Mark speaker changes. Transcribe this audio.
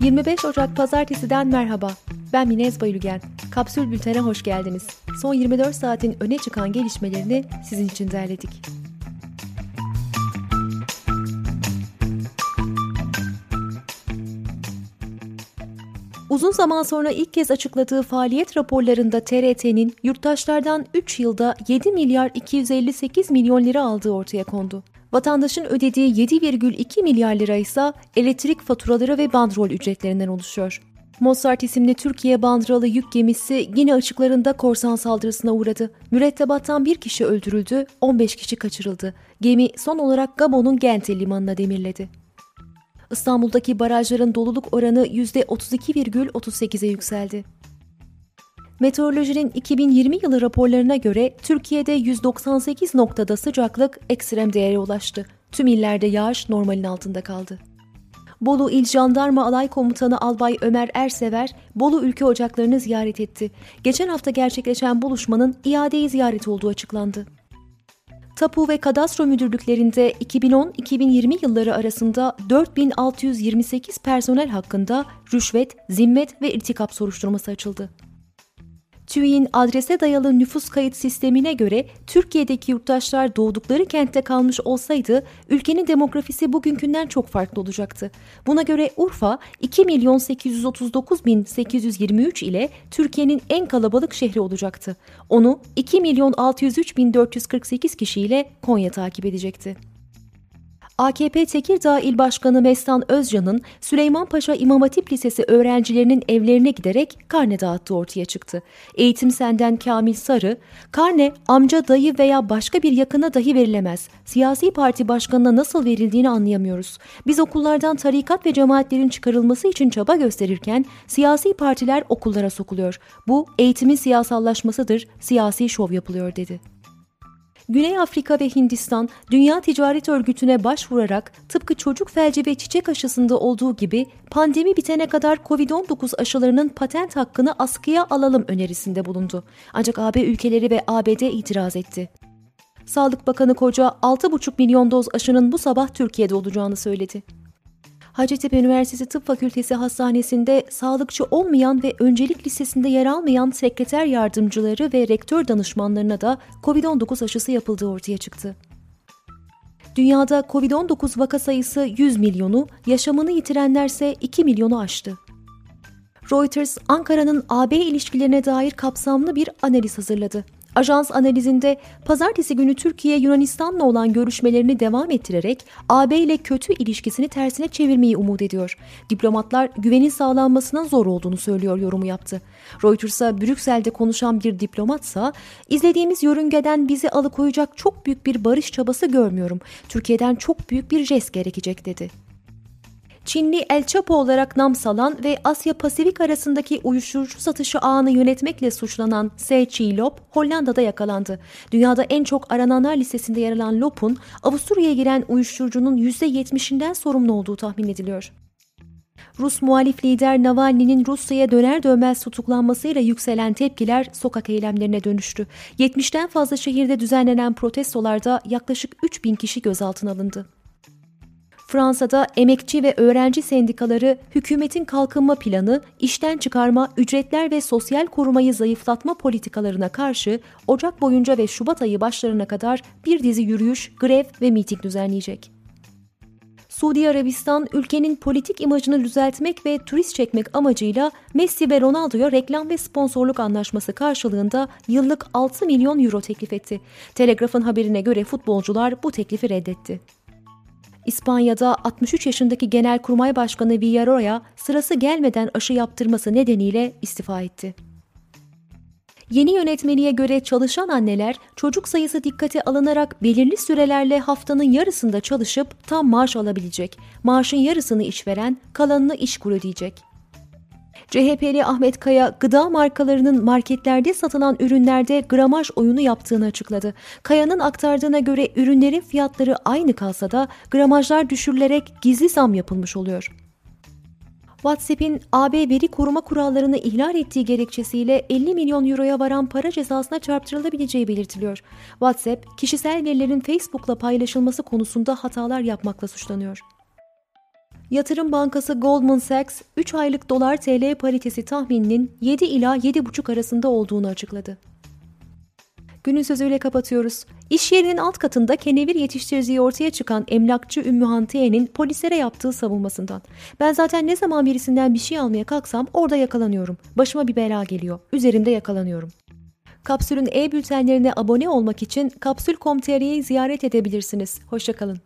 Speaker 1: 25 Ocak Pazartesi'den merhaba. Ben Minez Bayülgen. Kapsül Bülten'e hoş geldiniz. Son 24 saatin öne çıkan gelişmelerini sizin için derledik. Uzun zaman sonra ilk kez açıkladığı faaliyet raporlarında TRT'nin yurttaşlardan 3 yılda 7 milyar 258 milyon lira aldığı ortaya kondu. Vatandaşın ödediği 7,2 milyar lira ise elektrik faturaları ve bandrol ücretlerinden oluşuyor. Mozart isimli Türkiye bandralı yük gemisi yine açıklarında korsan saldırısına uğradı. Mürettebattan bir kişi öldürüldü, 15 kişi kaçırıldı. Gemi son olarak Gabon'un Gente limanına demirledi. İstanbul'daki barajların doluluk oranı %32,38'e yükseldi. Meteorolojinin 2020 yılı raporlarına göre Türkiye'de 198 noktada sıcaklık ekstrem değere ulaştı. Tüm illerde yağış normalin altında kaldı. Bolu İl Jandarma Alay Komutanı Albay Ömer Ersever, Bolu ülke ocaklarını ziyaret etti. Geçen hafta gerçekleşen buluşmanın iadeyi ziyaret olduğu açıklandı. Tapu ve Kadastro Müdürlüklerinde 2010-2020 yılları arasında 4628 personel hakkında rüşvet, zimmet ve irtikap soruşturması açıldı. TÜİ'nin adrese dayalı nüfus kayıt sistemine göre Türkiye'deki yurttaşlar doğdukları kentte kalmış olsaydı ülkenin demografisi bugünkünden çok farklı olacaktı. Buna göre Urfa 2 milyon 839 bin 823 ile Türkiye'nin en kalabalık şehri olacaktı. Onu 2 milyon 603 bin 448 kişiyle Konya takip edecekti. AKP Tekirdağ İl Başkanı Mestan Özcan'ın Süleymanpaşa İmam Hatip Lisesi öğrencilerinin evlerine giderek karne dağıttığı ortaya çıktı. Eğitim Senden Kamil Sarı, karne amca, dayı veya başka bir yakına dahi verilemez. Siyasi parti başkanına nasıl verildiğini anlayamıyoruz. Biz okullardan tarikat ve cemaatlerin çıkarılması için çaba gösterirken siyasi partiler okullara sokuluyor. Bu eğitimin siyasallaşmasıdır, siyasi şov yapılıyor dedi. Güney Afrika ve Hindistan Dünya Ticaret Örgütü'ne başvurarak tıpkı çocuk felci ve çiçek aşısında olduğu gibi pandemi bitene kadar COVID-19 aşılarının patent hakkını askıya alalım önerisinde bulundu. Ancak AB ülkeleri ve ABD itiraz etti. Sağlık Bakanı Koca 6,5 milyon doz aşının bu sabah Türkiye'de olacağını söyledi. Hacettepe Üniversitesi Tıp Fakültesi Hastanesi'nde sağlıkçı olmayan ve öncelik listesinde yer almayan sekreter yardımcıları ve rektör danışmanlarına da COVID-19 aşısı yapıldığı ortaya çıktı. Dünyada COVID-19 vaka sayısı 100 milyonu, yaşamını yitirenlerse 2 milyonu aştı. Reuters, Ankara'nın AB ilişkilerine dair kapsamlı bir analiz hazırladı. Ajans analizinde pazartesi günü Türkiye Yunanistan'la olan görüşmelerini devam ettirerek AB ile kötü ilişkisini tersine çevirmeyi umut ediyor. Diplomatlar güvenin sağlanmasının zor olduğunu söylüyor yorumu yaptı. Reuters'a Brüksel'de konuşan bir diplomatsa izlediğimiz yörüngeden bizi alıkoyacak çok büyük bir barış çabası görmüyorum. Türkiye'den çok büyük bir jest gerekecek dedi. Çinli El Chapo olarak nam salan ve Asya Pasifik arasındaki uyuşturucu satışı ağını yönetmekle suçlanan Se Chi Lop, Hollanda'da yakalandı. Dünyada en çok arananlar listesinde yer alan Lop'un Avusturya'ya giren uyuşturucunun %70'inden sorumlu olduğu tahmin ediliyor. Rus muhalif lider Navalny'nin Rusya'ya döner dönmez tutuklanmasıyla yükselen tepkiler sokak eylemlerine dönüştü. 70'ten fazla şehirde düzenlenen protestolarda yaklaşık 3000 kişi gözaltına alındı. Fransa'da emekçi ve öğrenci sendikaları hükümetin kalkınma planı, işten çıkarma, ücretler ve sosyal korumayı zayıflatma politikalarına karşı Ocak boyunca ve Şubat ayı başlarına kadar bir dizi yürüyüş, grev ve miting düzenleyecek. Suudi Arabistan ülkenin politik imajını düzeltmek ve turist çekmek amacıyla Messi ve Ronaldo'ya reklam ve sponsorluk anlaşması karşılığında yıllık 6 milyon euro teklif etti. Telegraf'ın haberine göre futbolcular bu teklifi reddetti. İspanya'da 63 yaşındaki Genelkurmay Başkanı Villarroya sırası gelmeden aşı yaptırması nedeniyle istifa etti. Yeni yönetmeliğe göre çalışan anneler çocuk sayısı dikkate alınarak belirli sürelerle haftanın yarısında çalışıp tam maaş alabilecek. Maaşın yarısını işveren, kalanını işkur ödeyecek. CHP'li Ahmet Kaya gıda markalarının marketlerde satılan ürünlerde gramaj oyunu yaptığını açıkladı. Kaya'nın aktardığına göre ürünlerin fiyatları aynı kalsa da gramajlar düşürülerek gizli zam yapılmış oluyor. WhatsApp'in AB veri koruma kurallarını ihlal ettiği gerekçesiyle 50 milyon euroya varan para cezasına çarptırılabileceği belirtiliyor. WhatsApp, kişisel verilerin Facebook'la paylaşılması konusunda hatalar yapmakla suçlanıyor. Yatırım bankası Goldman Sachs 3 aylık dolar TL paritesi tahmininin 7 ila 7,5 arasında olduğunu açıkladı. Günün sözüyle kapatıyoruz. İş yerinin alt katında kenevir yetiştirdiği ortaya çıkan emlakçı Ümmü Hantiye'nin polislere yaptığı savunmasından. Ben zaten ne zaman birisinden bir şey almaya kalksam orada yakalanıyorum. Başıma bir bela geliyor. Üzerimde yakalanıyorum. Kapsül'ün e-bültenlerine abone olmak için kapsül.com.tr'yi ziyaret edebilirsiniz. Hoşçakalın.